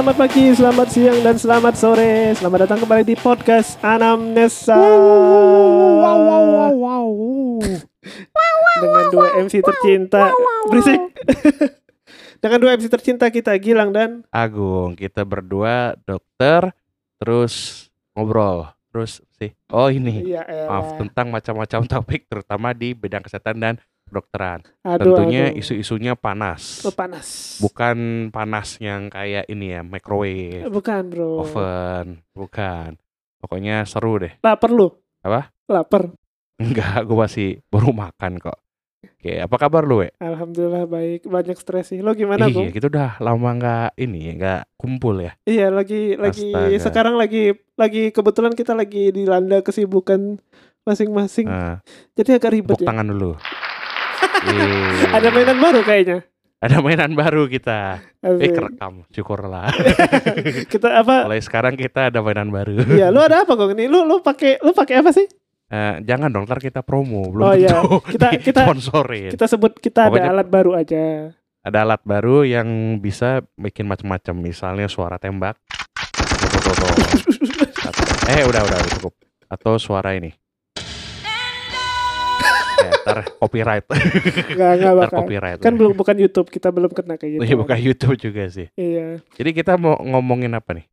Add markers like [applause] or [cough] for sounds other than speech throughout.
Selamat pagi, selamat siang, dan selamat sore. Selamat datang kembali di podcast Anamnesa. [laughs] Dengan dua MC tercinta. Berisik. [laughs] Dengan dua MC tercinta kita Gilang dan Agung. Kita berdua dokter, terus ngobrol, terus sih. Oh ini, Iya, maaf elah. tentang macam-macam topik, terutama di bidang kesehatan dan kedokteran. Aduh, Tentunya isu-isunya panas, Oh, panas. bukan panas yang kayak ini ya, microwave, Bukan, bro. oven, bukan. Pokoknya seru deh. Lapar lu? Apa? Lapar. Enggak, gue masih baru makan kok. Oke, apa kabar lu, we? Alhamdulillah baik. Banyak stres sih. Lo gimana, Iya, Bung? kita udah lama nggak ini, nggak kumpul ya. Iya, lagi lagi Astaga. sekarang lagi lagi kebetulan kita lagi dilanda kesibukan masing-masing. Nah, Jadi agak ribet tepuk ya. tangan dulu. Iya. Ada mainan baru kayaknya. Ada mainan baru kita. Eh Asik. kerekam, syukurlah. [laughs] kita apa? Mulai sekarang kita ada mainan baru. Iya, lu ada apa kok ini? Lu lu pakai lu pakai apa sih? Eh, jangan dong, ntar kita promo, belum Oh, iya. [laughs] Kita- [laughs] kita- sponsorin. Kita sebut kita Pokoknya- ada alat baru aja. Ada alat baru yang bisa bikin macam-macam, misalnya suara tembak. Eh, udah, udah cukup. Atau suara ini. Ya, ntar copyright. Enggak enggak ntar bakal. copyright. Kan belum bukan YouTube, kita belum kena kayak gitu. Iya, bukan YouTube juga sih. Iya. Jadi kita mau ngomongin apa nih?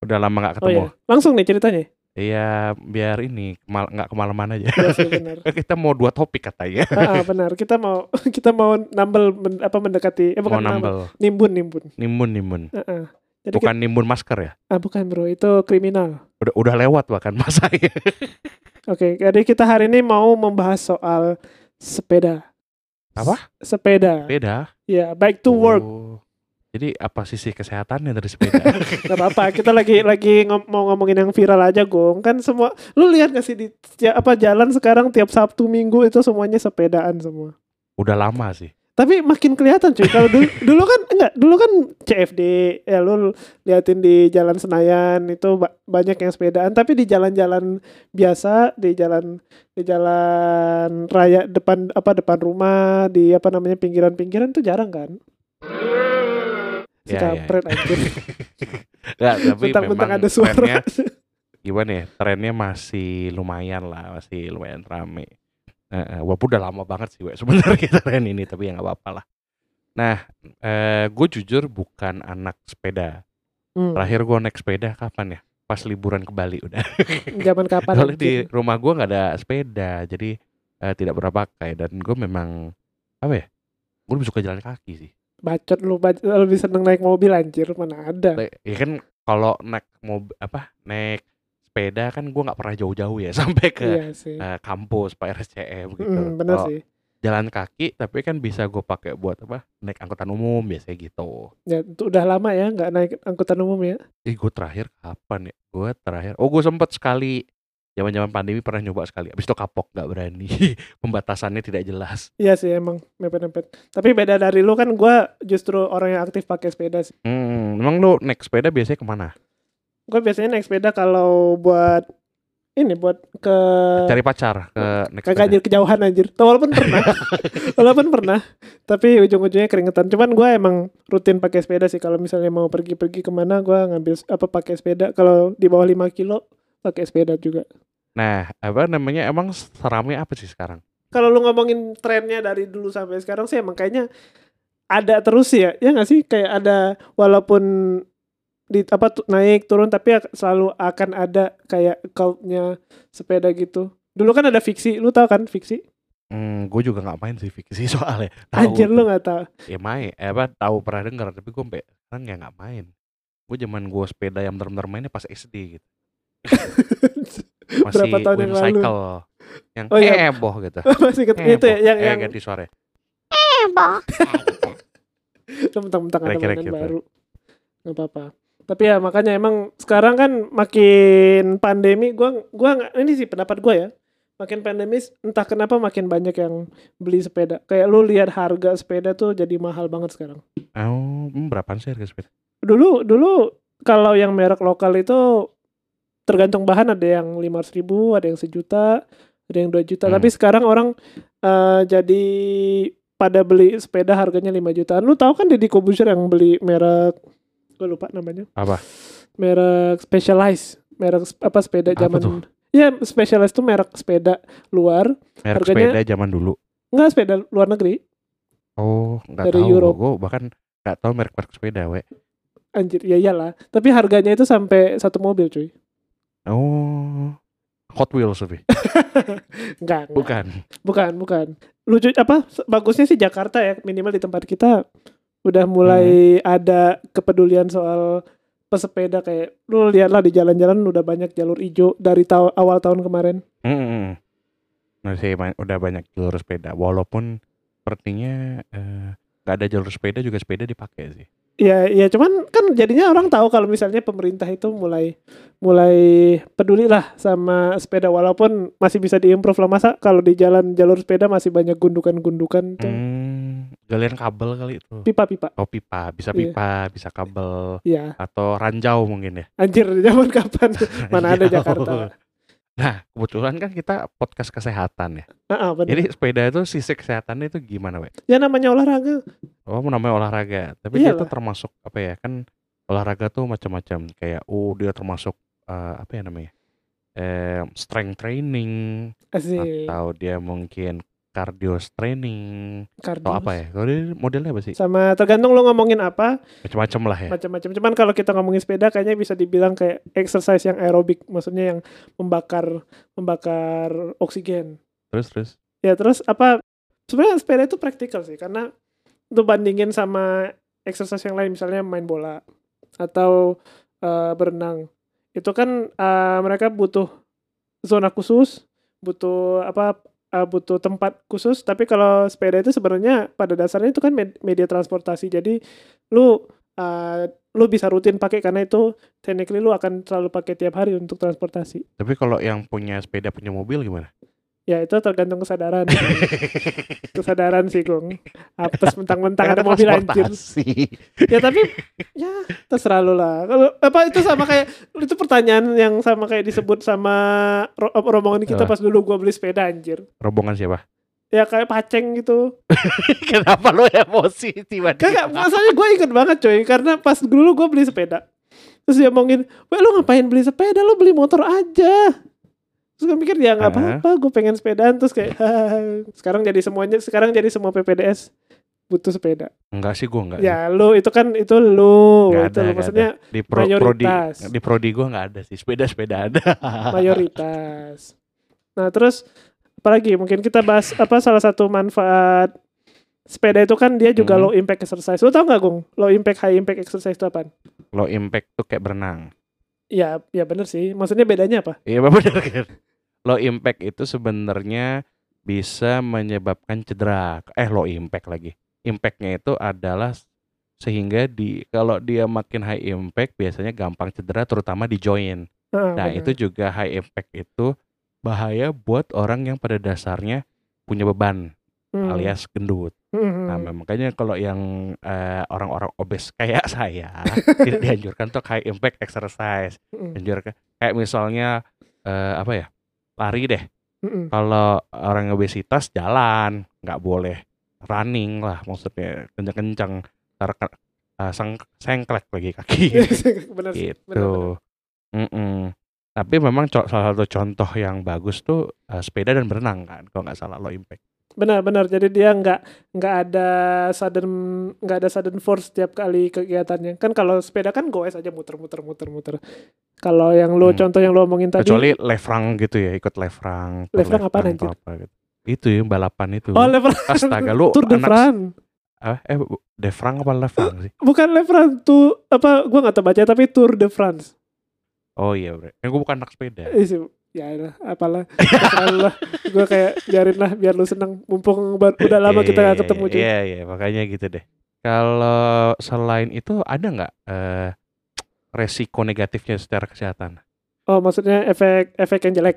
Udah lama nggak Oh ketemu. iya. Langsung nih ceritanya. Iya, biar ini kemal nggak kemalaman aja. Iya sih benar. [laughs] kita mau dua topik katanya. Ah, ah, benar. Kita mau [laughs] kita mau nambel men- apa mendekati eh bukan nambel. nambel. Nimbun nimbun. Nimbun, nimbun. Ah, ah. Jadi Bukan nimbun masker ya? kita- ah, bukan bro, itu kriminal. Udah udah lewat bahkan masanya. [laughs] Oke, jadi kita hari ini mau membahas soal sepeda. Apa? Sepeda. Beda. Ya, bike to work. Oh. Jadi apa sisi kesehatannya dari sepeda? [laughs] Gak apa-apa, kita lagi lagi ngom- mau ngomongin yang viral aja, Gong. Kan semua lu lihat gak sih di ya, apa jalan sekarang tiap Sabtu Minggu itu semuanya sepedaan semua. udah lama sih. Tapi makin kelihatan cuy. Kalau dulu [laughs] dulu kan enggak, dulu kan CFD ya lu liatin di Jalan Senayan itu ba- banyak yang sepedaan, tapi di jalan-jalan biasa, di jalan di jalan raya depan apa depan rumah, di apa namanya pinggiran-pinggiran tuh jarang kan. Si Ya, ya, kampret anjir. [laughs] Nggak, tapi Bentang-bentang memang ada suara. trennya [laughs] gimana ya? Trennya masih lumayan lah, masih lumayan rame. Eh, eh, walaupun udah lama banget sih, [laughs] sebenarnya tren ini, tapi ya nggak apa-apa lah. Nah, eh, gue jujur bukan anak sepeda. Hmm, Terakhir gue naik sepeda kapan ya? Pas liburan ke Bali udah. [laughs] zaman kapan? Soalnya di rumah gue nggak ada sepeda, jadi eh, tidak pernah pakai. Dan gue memang apa ya? Gue lebih suka jalan kaki sih. Bacot lu, bac- lebih seneng naik mobil anjir, mana ada. Ya kan kalau naik mobil apa? Naik sepeda kan gue nggak pernah jauh-jauh ya [laughs] sampai ke Iya eh, kampus, Pak RSCM gitu. Hmm, bener sih. Jalan kaki, tapi kan bisa gue pakai buat apa? Naik angkutan umum biasanya gitu. Ya, itu udah lama ya nggak naik angkutan umum ya. Eh gue terakhir kapan ya? Gue terakhir, oh gue sempet sekali zaman-zaman pandemi pernah nyoba sekali. Abis itu kapok nggak berani. [laughs] Pembatasannya tidak jelas. Iya sih emang mepet-mepet. Tapi beda dari lu kan gua justru orang yang aktif pakai sepeda sih. Hmm, emang lu naik sepeda biasanya ke mana? Gua biasanya naik sepeda kalau buat ini buat ke Cari pacar ke naik kagak sepeda. anjir kejauhan anjir. Tuh, walaupun pernah. [laughs] walaupun pernah. Tapi ujung-ujungnya keringetan. Cuman gua emang rutin pakai sepeda sih kalau misalnya mau pergi-pergi ke mana gua ngambil apa pakai sepeda. Kalau di bawah 5 kilo pakai sepeda juga. Nah, apa namanya? Emang seramai apa sih sekarang? Kalau lu ngomongin trennya dari dulu sampai sekarang sih emang kayaknya ada terus ya. Ya nggak sih kayak ada walaupun di apa tu- naik turun tapi selalu akan ada kayak cultnya sepeda gitu. Dulu kan ada fiksi, lu tahu kan fiksi? Hmm, gue juga nggak main sih fiksi [laughs] soalnya. Tahu Anjir tuh. lu nggak tahu. Ya main, eh, apa tahu pernah dengar tapi gue sampai sekarang ya nggak main. Gue zaman gue sepeda yang benar-benar mainnya pas SD gitu. [laughs] Masih Berapa tahun yang lalu? Yang Oh, iya. heboh gitu. [laughs] Masih ket- itu ya yang eh, yang ganti suara. lu mentang-mentang ada mainan gitu. baru. nggak apa-apa. Tapi ya makanya emang sekarang kan makin pandemi gua gua ini sih pendapat gua ya. Makin pandemi entah kenapa makin banyak yang beli sepeda. Kayak lu lihat harga sepeda tuh jadi mahal banget sekarang. Oh, berapaan sih harga sepeda? Dulu dulu kalau yang merek lokal itu tergantung bahan ada yang 500 ribu, ada yang sejuta, ada yang 2 juta. Hmm. Tapi sekarang orang eh, jadi pada beli sepeda harganya 5 jutaan. Lu tahu kan Deddy Kobusier yang beli merek gue lupa namanya Apa? merek Specialized merek apa sepeda Apa zaman tuh? ya Specialized tuh merek sepeda luar Merek Harganya- sepeda zaman dulu. enggak sepeda luar negeri Oh, nggak Dari tahu. Europe. Gue bahkan nggak tahu merek-merek sepeda, we. anjir ya iyalah tapi harganya itu sampai satu mobil cuy Oh, Hot Wheels tapi. [laughs] enggak, enggak. Bukan. bukan bukan lucu apa bagusnya sih Jakarta ya minimal di tempat kita udah mulai Hmm. ada kepedulian soal pesepeda kayak lu lihatlah di jalan-jalan udah banyak jalur hijau dari tahu awal tahun kemarin Mm-mm. Masih ba- udah banyak jalur sepeda. Walaupun sepertinya eh, nggak ada jalur sepeda juga sepeda dipakai sih. Ya, ya cuman kan jadinya orang tahu kalau misalnya pemerintah itu mulai mulai peduli lah sama sepeda walaupun masih bisa diimprove lah masa kalau di jalan jalur sepeda masih banyak gundukan-gundukan tuh Hmm, galian kabel kali itu. pipa-pipa. Oh pipa, bisa Iya. pipa, bisa kabel Ya, atau ranjau mungkin ya. anjir [laughs] zaman kapan? [laughs] Mana ada. Jakarta. Nah, kebetulan kan kita podcast kesehatan ya. Ah, bener. Jadi sepeda itu sisi kesehatannya itu gimana, we? Ya namanya olahraga. Oh, namanya olahraga. Tapi dia Iyalah. tuh termasuk apa ya? Kan olahraga tuh macam-macam. Kayak oh dia termasuk eh, apa ya namanya? Eh, strength training Asik. atau dia mungkin cardio training Kardio. atau apa ya? Kalau modelnya apa sih? Sama tergantung lo ngomongin apa, Macam-macam lah ya. macam-macam. Cuman kalau kita ngomongin sepeda kayaknya bisa dibilang kayak exercise yang aerobik, maksudnya yang membakar membakar oksigen. Terus terus. Ya terus apa sebenarnya sepeda itu praktikal sih karena untuk bandingin sama exercise yang lain misalnya main bola atau eh, berenang itu kan eh, mereka butuh zona khusus butuh apa eh, butuh tempat khusus tapi kalau sepeda itu sebenarnya pada dasarnya itu kan med- media transportasi jadi lu eh, lu bisa rutin pakai karena itu technically lu akan selalu pakai tiap hari untuk transportasi Tapi kalau yang punya sepeda punya mobil gimana? Ya itu tergantung kesadaran. [laughs] Kesadaran sih Gong apes mentang-mentang ada mobil anjir. Ya tapi ya terserah lu lah. Kalau apa itu sama kayak itu pertanyaan yang sama kayak disebut sama ro- rombongan kita pas dulu gua beli sepeda anjir. Rombongan siapa? ya kayak paceng gitu. [laughs] Kenapa lo emosi tiba-tiba? kagak masalahnya gue inget banget coy. Karena pas dulu gua beli sepeda terus dia ngomongin weh lu ngapain beli sepeda? Lu beli motor aja terus gue mikir ya nggak apa-apa gue pengen sepedaan terus kayak [laughs] sekarang jadi semuanya sekarang jadi semua PPDS butuh sepeda Enggak sih gua enggak. ya lu itu kan itu lu Nggak itu ada, lu. maksudnya di pro, prodi mayoritas. di prodi gua nggak ada sih. Sepeda-sepeda ada. [laughs] mayoritas. Nah, terus apalagi mungkin kita bahas apa salah satu manfaat sepeda itu kan dia juga Hmm. low impact exercise. Lu tau gak, Gung? Low impact high impact exercise itu apa? Low impact tuh kayak berenang. Ya, ya bener sih. Maksudnya bedanya apa? Iya benar kan. Low impact itu sebenarnya bisa menyebabkan cedera. Eh low impact lagi. Impactnya itu adalah sehingga di kalau dia makin high impact biasanya gampang cedera terutama di joint. Ah, Nah bener. itu juga high impact itu bahaya buat orang yang pada dasarnya punya beban Hmm. alias gendut. Hmm, Nah, hmm. makanya kalau yang eh, orang-orang obes kayak [laughs] saya [laughs] tidak dianjurkan untuk high impact exercise. Hmm, Dianjurkan kayak misalnya eh, apa ya? Lari deh. hmm. Kalau orang obesitas jalan, nggak boleh running lah maksudnya kencang-kencang ke- eh, seng- sengklek lagi kaki [laughs] bener sih. gitu. bener, bener. Mm-mm. Tapi memang co- salah satu contoh yang bagus tuh eh, sepeda dan berenang kan, kalau nggak salah low impact. Benar, benar. Jadi dia nggak nggak ada sudden nggak ada sudden force setiap kali kegiatannya. Kan kalau sepeda kan goes aja muter-muter muter-muter. Kalau yang lu Hmm. contoh yang lu omongin tadi Kecuali lefrang gitu ya, ikut lefrang. Lefrang apa gitu. Itu yang balapan itu. Oh, level Astaga [laughs] lu Tour de France. ah, eh bu- defrang apa lefrang sih? [laughs] Bukan Le France tuh apa gua nggak tahu baca tapi Tour de France. Oh iya, bre. Kan gue bukan anak sepeda. Eh, ya lah, apalah. Lah. Gua kayak biarin lah biar lu seneng. Mumpung udah lama kita gak ketemu juga. Iya, iya, makanya gitu deh. Kalau selain itu ada nggak eh, resiko negatifnya secara kesehatan? Oh, maksudnya efek efek yang jelek.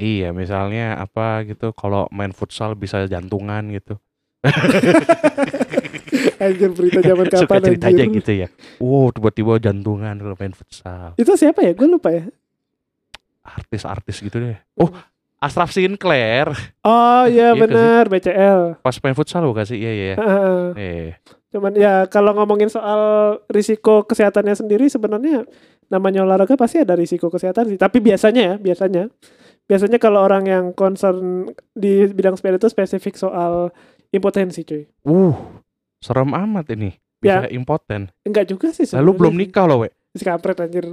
Iya, misalnya apa gitu, kalau main futsal bisa jantungan gitu. [laughs] Anjir berita zaman Suka kapan cerita aja anjir. gitu ya. Wow, tiba-tiba jantungan kalau main futsal. Itu siapa ya? Gue lupa ya. Artis-artis gitu deh. Oh, Ashraf Sinclair Oh iya Iya, benar BCL. pas main futsal bukan sih? Iya, iya. Heeh. Eh, Cuman ya kalau ngomongin soal risiko kesehatannya sendiri sebenarnya namanya olahraga pasti ada risiko kesehatan sih. Tapi biasanya ya, biasanya biasanya kalau orang yang concern di bidang sepeda itu spesifik soal impotensi cuy. Uh, serem amat ini. Ya. Bisa impoten. Enggak juga sih. Lalu belum nikah loh, we. Si kampret anjir.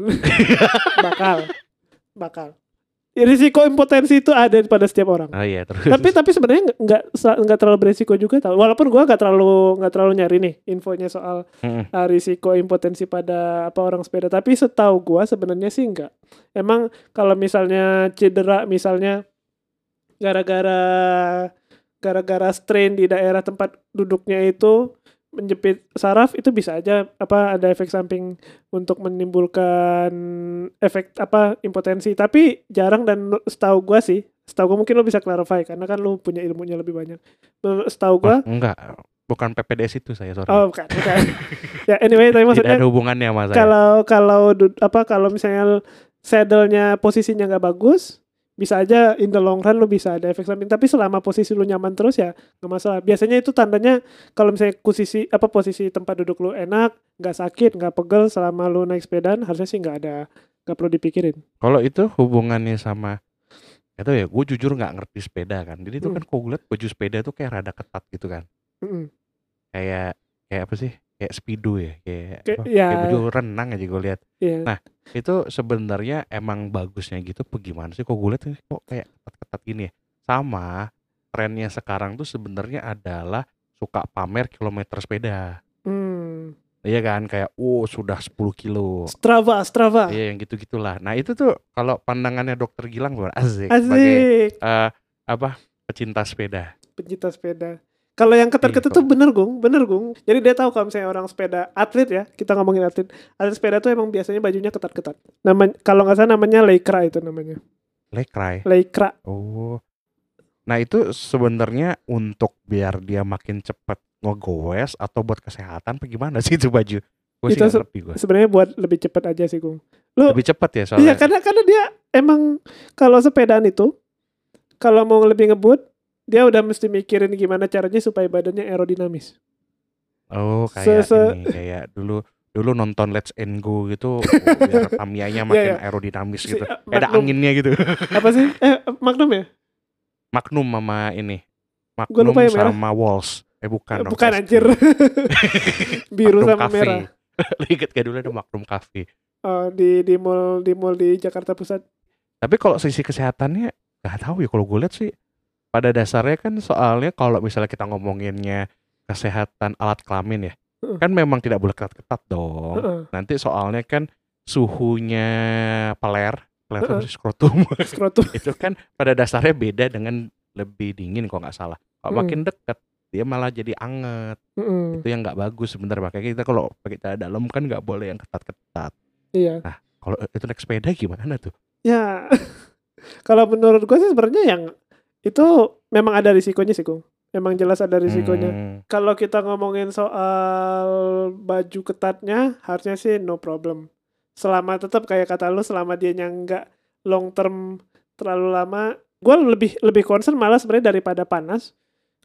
[laughs] bakal. Bakal. Ya, risiko impotensi itu ada pada setiap orang. Oh iya, terus. tapi tapi sebenarnya nggak- nggak nggak terlalu beresiko juga tau. Walaupun gua nggak terlalu nggak terlalu nyari nih infonya soal uh, risiko impotensi pada apa orang sepeda. Tapi setahu gua sebenarnya sih enggak. Emang kalau misalnya cedera misalnya gara-gara gara-gara strain di daerah tempat duduknya itu menjepit saraf itu bisa aja apa ada efek samping untuk menimbulkan efek apa impotensi tapi jarang dan setahu gua sih setahu gua mungkin lo bisa clarify karena kan lo punya ilmunya lebih banyak setahu gua Oh, enggak, bukan PPDS itu saya, sorry. oh bukan bukan [laughs] ya anyway tapi Tidak maksudnya ada hubungannya sama saya. kalau kalau apa kalau misalnya saddle-nya posisinya nggak bagus bisa aja in the long run lu bisa ada efek samping tapi selama posisi lu nyaman terus ya nggak masalah biasanya itu tandanya kalau misalnya posisi apa posisi tempat duduk lu enak nggak sakit nggak pegel selama lu naik sepedaan harusnya sih nggak ada nggak perlu dipikirin Kalau itu hubungannya sama itu ya, gue jujur nggak ngerti sepeda kan. Jadi itu Hmm. kan kok gue liat baju sepeda tuh kayak rada ketat gitu kan. Mm-mm. Kayak kayak apa sih? Kayak speedo ya, kayak Kayak- apa? ya. kayak baju renang aja gue lihat. Iya. Nah, Itu sebenarnya emang bagusnya gitu apa gimana sih? Kok gue ini kok kayak ketat-ketat gini ya. Sama trennya sekarang tuh sebenarnya adalah suka pamer kilometer sepeda. Hmm. Iya kan kayak oh sudah 10 kilo. Strava Strava Iya yang gitu-gitulah. Nah, itu tuh kalau pandangannya dokter Gilang gimana? Asik. Sebagai asik eh, apa pecinta sepeda. pencinta sepeda. Kalau yang ketat-ketat Iya, tuh bener gung, bener gung. Jadi dia tahu kalau misalnya orang sepeda atlet ya, kita ngomongin atlet, atlet sepeda tuh emang biasanya bajunya ketat-ketat. Nama kalau nggak salah namanya lycra itu namanya, Lekrai. lycra. Oh. Nah, itu sebenarnya untuk biar dia makin cepet ngegoes atau buat kesehatan apa gimana sih itu baju? Sih Itu se-. Sebenarnya buat lebih cepat aja sih gung. Lu Lebih cepet ya iya soalnya. karena karena dia emang kalau sepedaan itu kalau mau lebih ngebut dia udah mesti mikirin gimana caranya supaya badannya aerodinamis. Oh, kayak se- ini kayak dulu dulu nonton Let's and Go gitu [laughs] biar Tamiya makin Iya, iya. aerodinamis Si- gitu. eh, Kayak ada anginnya gitu. [laughs] Apa sih? Eh Magnum ya? Magnum sama ini. Magnum lupa yang merah. sama Walls. Eh bukan dong. Bukan anjir. [laughs] Biru sama Cafe. merah. Inget gak dulu ada Magnum Cafe. Oh, di di mall di mall di Jakarta Pusat. Tapi kalau sisi kesehatannya nggak tahu ya kalau gue lihat sih pada dasarnya kan soalnya kalau misalnya kita ngomonginnya kesehatan alat kelamin ya Heeh. kan memang tidak boleh ketat-ketat dong. Heeh. Nanti soalnya kan suhunya peler, peler sih? skrotum [laughs] Skrotum. itu kan pada dasarnya beda dengan lebih dingin kalau nggak salah. Kalau Hmm. makin dekat dia malah jadi anget. Mm-mm. Itu yang nggak bagus sebenarnya makanya kita kalau pakai celana dalam kan nggak boleh yang ketat-ketat. Iya. Kalau itu naik sepeda gimana tuh? Ya. [laughs] Kalau menurut gue sih sebenarnya yang itu memang ada risikonya sih, Kung. Memang jelas ada risikonya. Hmm, Kalau kita ngomongin soal baju ketatnya, harusnya sih no problem. Selama tetap kayak kata lu, selama dia nggak long term terlalu lama, gue lebih lebih concern malah sebenarnya daripada panas.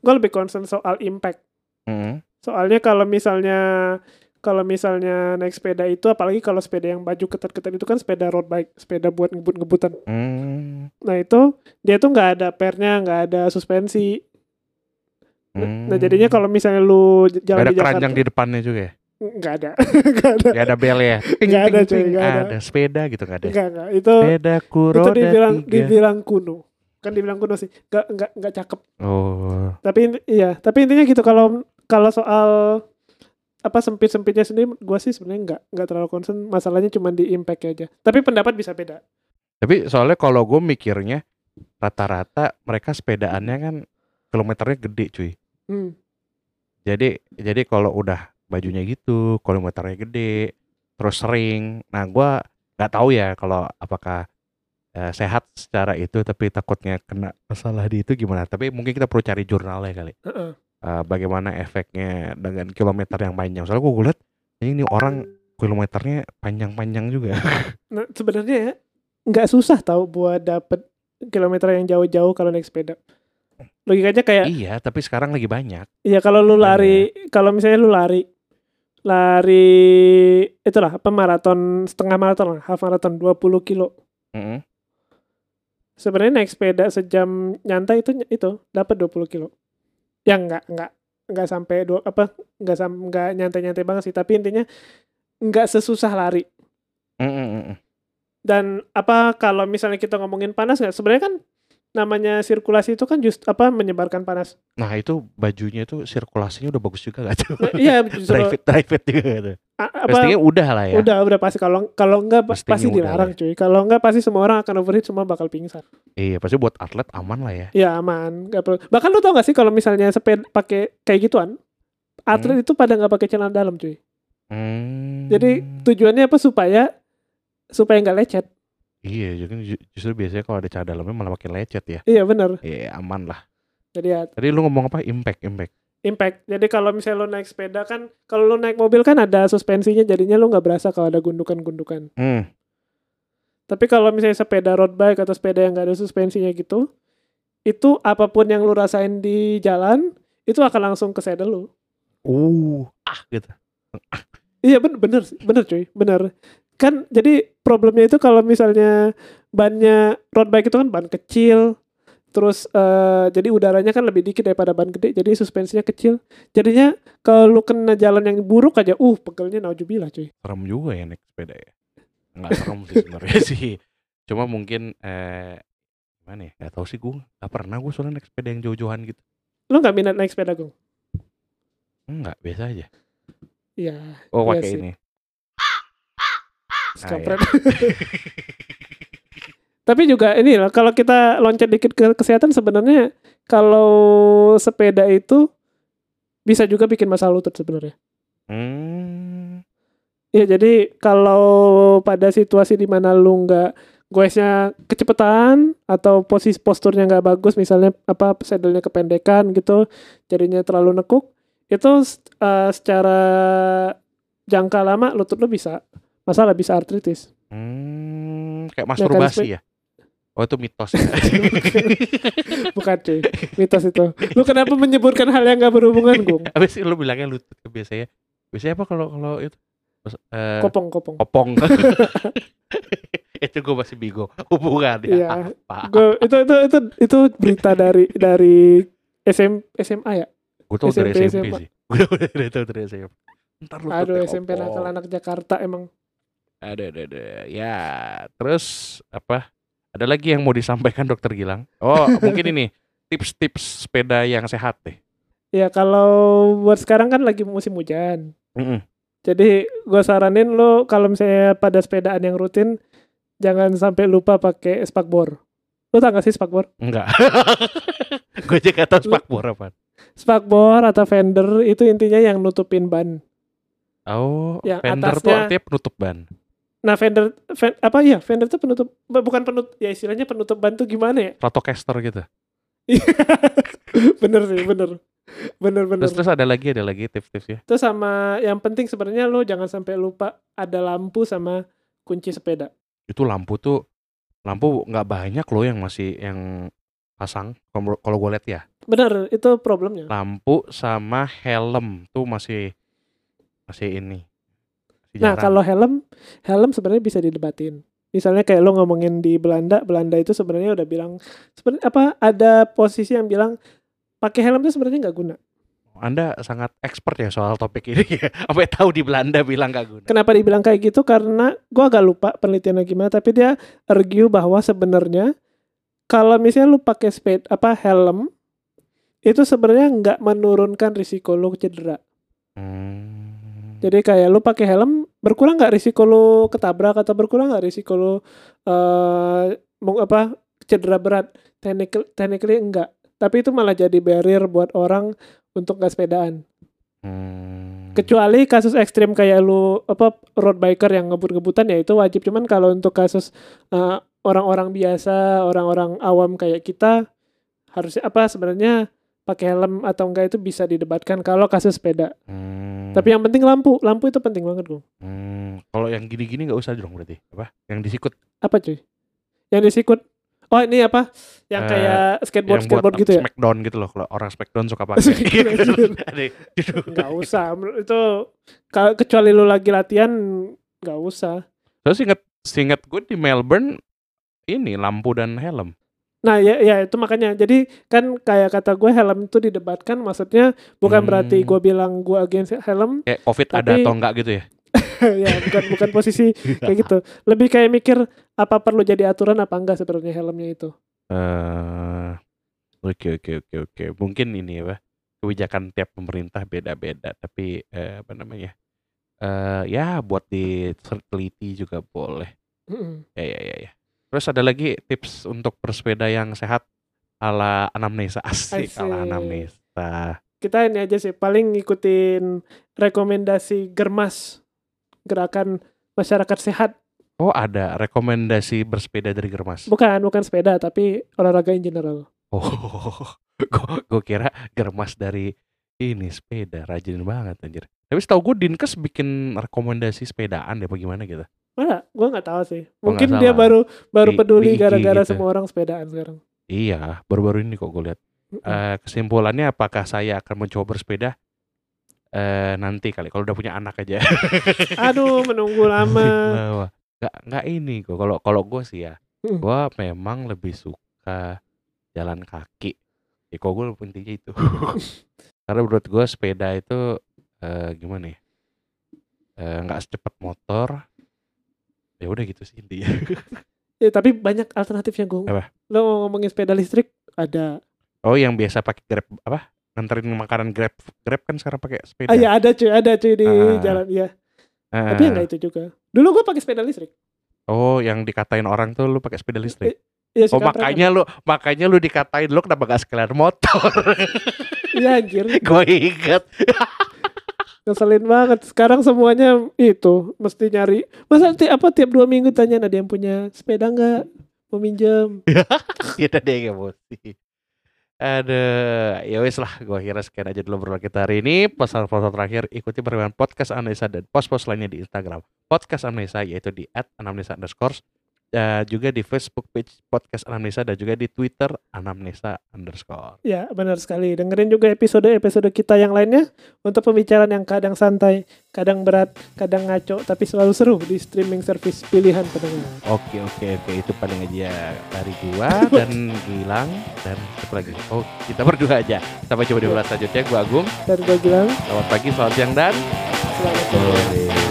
Gue lebih concern soal impact. hmm. Soalnya kalau misalnya kalau misalnya naik sepeda itu apalagi kalau sepeda yang baju ketat-ketat itu kan sepeda road bike, sepeda buat ngebut-ngebutan. Hmm. Nah itu dia tuh nggak ada pernya, nggak ada suspensi. Nah jadinya kalau misalnya lu Gak jalan ada di Jakarta, keranjang di depannya juga ya? [laughs] nggak ada, nggak ada, bel ya? Nggak ada, cuy, nggak ada. Ada sepeda gitu gak ada? nggak nggak. Itu Sepedaku itu roda dibilang tiga. dibilang kuno, kan dibilang kuno sih, nggak nggak nggak cakep. Oh, Tapi iya, tapi intinya gitu kalau kalau soal apa sempit sempitnya sendiri, gua sih sebenarnya nggak nggak terlalu concern. Masalahnya cuma di impact aja. Tapi pendapat bisa beda. tapi soalnya kalau gue mikirnya rata-rata mereka sepedaannya kan kilometernya gede cuy. Hmm. Jadi jadi kalau udah bajunya gitu, kilometernya gede, terus sering. Nah gua nggak tahu ya kalau apakah eh, sehat secara itu, tapi takutnya kena masalah di itu gimana. Tapi mungkin kita perlu cari jurnalnya kali. Heeh. Eh, bagaimana efeknya dengan kilometer yang panjang. Soalnya gue lihat ini orang kilometernya panjang-panjang juga. [laughs] Nah, sebenarnya ya nggak susah tahu buat dapet kilometer yang jauh-jauh kalau naik sepeda. Logikanya kayak Iya, tapi sekarang lagi banyak. Iya kalau lu Makanya. lari, kalau misalnya lu lari, lari itulah apa maraton setengah maraton lah, half maraton 20 kilo. Mm-mm. Sebenarnya naik sepeda sejam nyantai itu itu dapat 20 kilo. Ya enggak enggak enggak sampai dua apa enggak sam enggak nyantai-nyantai banget sih, tapi intinya enggak sesusah lari. Mm-mm-mm. Dan apa kalau misalnya kita ngomongin panas nggak sebenarnya kan namanya sirkulasi itu kan just apa menyebarkan panas. Nah itu bajunya itu sirkulasinya udah bagus juga gak tuh? Nah, iya justru drive it, drive it juga gitu. a- apa Pastinya udah lah ya. Udah, udah pasti kalau kalau enggak pa- Pastinya pasti dilarang cuy. Kalau enggak pasti semua orang akan overheat semua bakal pingsan. Iya pasti buat atlet aman lah ya. Ya aman, nggak perlu. Bahkan lu tau gak sih kalau misalnya sepeda pakai kayak gituan, atlet itu pada nggak pakai celana dalam cuy. Hmm. Jadi tujuannya apa supaya supaya nggak lecet. Iya, jadi ju- justru biasanya kalau ada celana dalamnya malah makin lecet ya. Iya bener. Iya aman lah. Jadi ya Tadi lu ngomong apa? Impact, impact. impact. Jadi kalau misalnya lu naik sepeda kan, kalau lu naik mobil kan ada suspensinya, jadinya lu nggak berasa kalau ada gundukan-gundukan. Hmm. Tapi kalau misalnya sepeda road bike atau sepeda yang nggak ada suspensinya gitu, itu apa pun yang lu rasain di jalan itu akan langsung ke saddle lu. Uh, ah gitu. Iya bener bener bener cuy bener kan jadi problemnya itu kalau misalnya bannya road bike itu kan ban kecil terus eh, jadi udaranya kan lebih dikit daripada ban gede jadi suspensinya kecil jadinya kalau lu kena jalan yang buruk aja uh pegelnya naujubillah cuy Serem juga ya naik sepeda ya. Enggak serem sih sebenarnya [laughs] sih. Cuma mungkin eh gimana ya? Gak tau sih gue. Gak pernah gue soalnya naik sepeda yang jauh-jauhan gitu. lu nggak minat naik sepeda gung Enggak, biasa aja. iya Oh, pakai ini. Skampret. [laughs] Tapi juga ini loh, kalau kita loncat dikit ke kesehatan sebenarnya kalau sepeda itu bisa juga bikin masalah lutut sebenarnya. Hmm. Iya, jadi kalau pada situasi di mana lu nggak goesnya kecepatan atau posisi posturnya nggak bagus, misalnya apa saddle-nya kependekan gitu, jadinya terlalu nekuk, itu eh, secara jangka lama lutut lu bisa masalah bisa artritis. Hmm, kayak Ya kan, masturbasi ya? Oh itu mitos. [laughs] [laughs] Bukan cuy, mitos itu. Lu kenapa menyebutkan hal yang gak berhubungan, Gung? Habis lu bilangnya lutut biasanya. Biasanya apa kalau kalau itu? Eh, Kopong, kopong. kopong. [laughs] itu gue masih bingung. Hubungan ya. Iya. Apa? Gua, itu itu itu itu berita dari dari SM, SMA ya? Gue tau dari SMP, SMA. sih. Gue udah tau dari SMP. Ntar lutut Aduh, SMP nakal anak Jakarta emang. Ada, ada, ada. Ya, terus apa? Ada lagi yang mau disampaikan dokter Gilang? Oh, [laughs] mungkin ini tips-tips sepeda yang sehat deh. Ya kalau buat sekarang kan lagi musim hujan. Mm-mm. Jadi gua saranin lo kalau misalnya pada sepedaan yang rutin jangan sampai lupa pakai spakbor. Lo tau gak sih spakbor? Enggak. gue aja gak tau spakbor apa. Spakbor atau fender itu intinya yang nutupin ban. Oh, Yang fender tuh atasnya- artinya penutup ban. Nah fender, fen- apa ya fender itu penutup bu- bukan penutup ya istilahnya penutup ban tuh gimana ya? Stratocaster gitu. [laughs] bener sih bener bener bener. Terus terus ada lagi ada lagi tips-tipsnya. Terus sama yang penting sebenarnya lo jangan sampai lupa ada lampu sama kunci sepeda. Itu lampu tuh lampu nggak banyak loh yang masih yang pasang kalau kalau gue lihat ya. Bener itu problemnya. Lampu sama helm tuh masih masih ini. Masih Nah kalau helm helm sebenarnya bisa didebatin. Misalnya kayak lo ngomongin di Belanda, Belanda itu sebenarnya udah bilang sebenarnya apa ada posisi yang bilang pakai helm itu sebenarnya nggak guna. Anda sangat expert ya soal topik ini ya. [laughs] Apa tahu di Belanda bilang gak guna. Kenapa dibilang kayak gitu? Karena gua agak lupa penelitiannya gimana, tapi dia argue bahwa sebenarnya kalau misalnya lu pakai sepeda apa helm itu sebenarnya nggak menurunkan risiko lu cedera. Hmm. Jadi kayak lu pakai helm berkurang nggak risiko lu ketabrak atau berkurang nggak risiko lu eh mau apa cedera berat? Technically, technically enggak. Tapi itu malah jadi barrier buat orang untuk nggak sepedaan. Hmm. Kecuali kasus ekstrim kayak lu apa road biker yang ngebut-ngebutan ya itu wajib. Cuman kalau untuk kasus eh, orang-orang biasa, orang-orang awam kayak kita harusnya apa sebenarnya pakai helm atau enggak itu bisa didebatkan kalau kasus sepeda. Hmm. Tapi yang penting lampu, lampu itu penting banget, Gung. Hmm, kalau yang gini-gini nggak usah dong berarti apa? Yang disikut Apa cuy? Yang disikut? Oh ini apa? Yang Eh, kayak skateboard yang skateboard gitu ya? Smackdown gitu loh kalau orang Smackdown suka pakai. [laughs] Smackdown. Ada gitu. Usah. Itu kalau kecuali lu lagi latihan nggak usah. Terus inget seinget gue di Melbourne ini lampu dan helm. Nah ya ya itu makanya. Jadi kan kayak kata gue helm itu didebatkan. Maksudnya bukan Hmm. berarti gue bilang gue against helm. Kayak COVID ada Tapi- atau enggak gitu ya? [laughs] ya bukan bukan posisi kayak gitu. Lebih kayak mikir apa perlu jadi aturan apa enggak sebenarnya helmnya itu. Eh, oke oke oke oke. Mungkin ini apa kebijakan tiap pemerintah beda-beda. Tapi eh, apa namanya? Eh, ya buat diteliti juga boleh. Mm-mm. Ya ya ya ya. Terus ada lagi tips untuk bersepeda yang sehat ala anamnesa [laughs] asik ala anamnesa. Kita ini aja sih paling ngikutin rekomendasi Germas gerakan masyarakat sehat. Oh ada rekomendasi bersepeda dari Germas. Bukan bukan sepeda tapi olahraga in general. Oh, [laughs] gue kira Germas dari ini sepeda rajin banget anjir. Tapi setahu gue Dinkes bikin rekomendasi sepedaan deh bagaimana gitu. Mana? Gue nggak tahu sih. Mungkin dia baru baru Di- peduli gara-gara gitu. semua orang sepedaan sekarang. Iya, baru-baru ini kok gue lihat. Eh, kesimpulannya apakah saya akan mencoba bersepeda? Eh, nanti kali kalau udah punya anak aja. [laughs] Aduh, menunggu lama. Nggak nggak ini kok. Kalau kalau gue sih ya, Mm. gue memang lebih suka jalan kaki. Ya kok gue intinya itu. [laughs] Karena menurut gue sepeda itu eh, gimana ya? Eh, nggak secepat motor. Ya udah gitu sih intinya. [laughs] Ya, tapi banyak alternatifnya gue. Apa? Lo mau ngomongin sepeda listrik ada. Oh yang biasa pakai grab apa? Nganterin makanan grab grab kan sekarang pakai sepeda. Ah ya ada cuy, ada cuy di Ah. jalan ya. Eh, Tapi enggak itu juga. Dulu gue pakai sepeda listrik. oh yang dikatain orang tuh lu pakai sepeda listrik. Iya Oh sih kampret makanya lu makanya lu dikatain lu kenapa gak sekalian motor? [laughs] Iya anjir. [laughs] gue inget. Ngeselin banget. Sekarang semuanya itu mesti nyari. Masa ti apa tiap dua minggu tanya ada yang punya sepeda nggak? Mau minjem. [laughs] Kita deh yang emosi. Ada ya wes lah, gue kira sekian aja dulu berulang kita hari ini. Pesan-pesan terakhir ikuti perkembangan podcast Anamnesa dan post-post lainnya di Instagram podcast Anamnesa yaitu di underscore eh, juga di Facebook page podcast Anamnesa dan juga di Twitter Anamnesa underscore. Ya benar sekali. Dengerin juga episode-episode kita yang lainnya untuk pembicaraan yang kadang santai, kadang berat, kadang ngaco, tapi selalu seru di streaming service pilihan pendengar. Oke oke oke itu paling aja dari gua [laughs] dan Gilang dan satu lagi. Oh kita berdua aja. Sampai coba di ulas selanjutnya. Gua Agung. Dan gue bilang Selamat pagi, selamat siang dan selamat sore.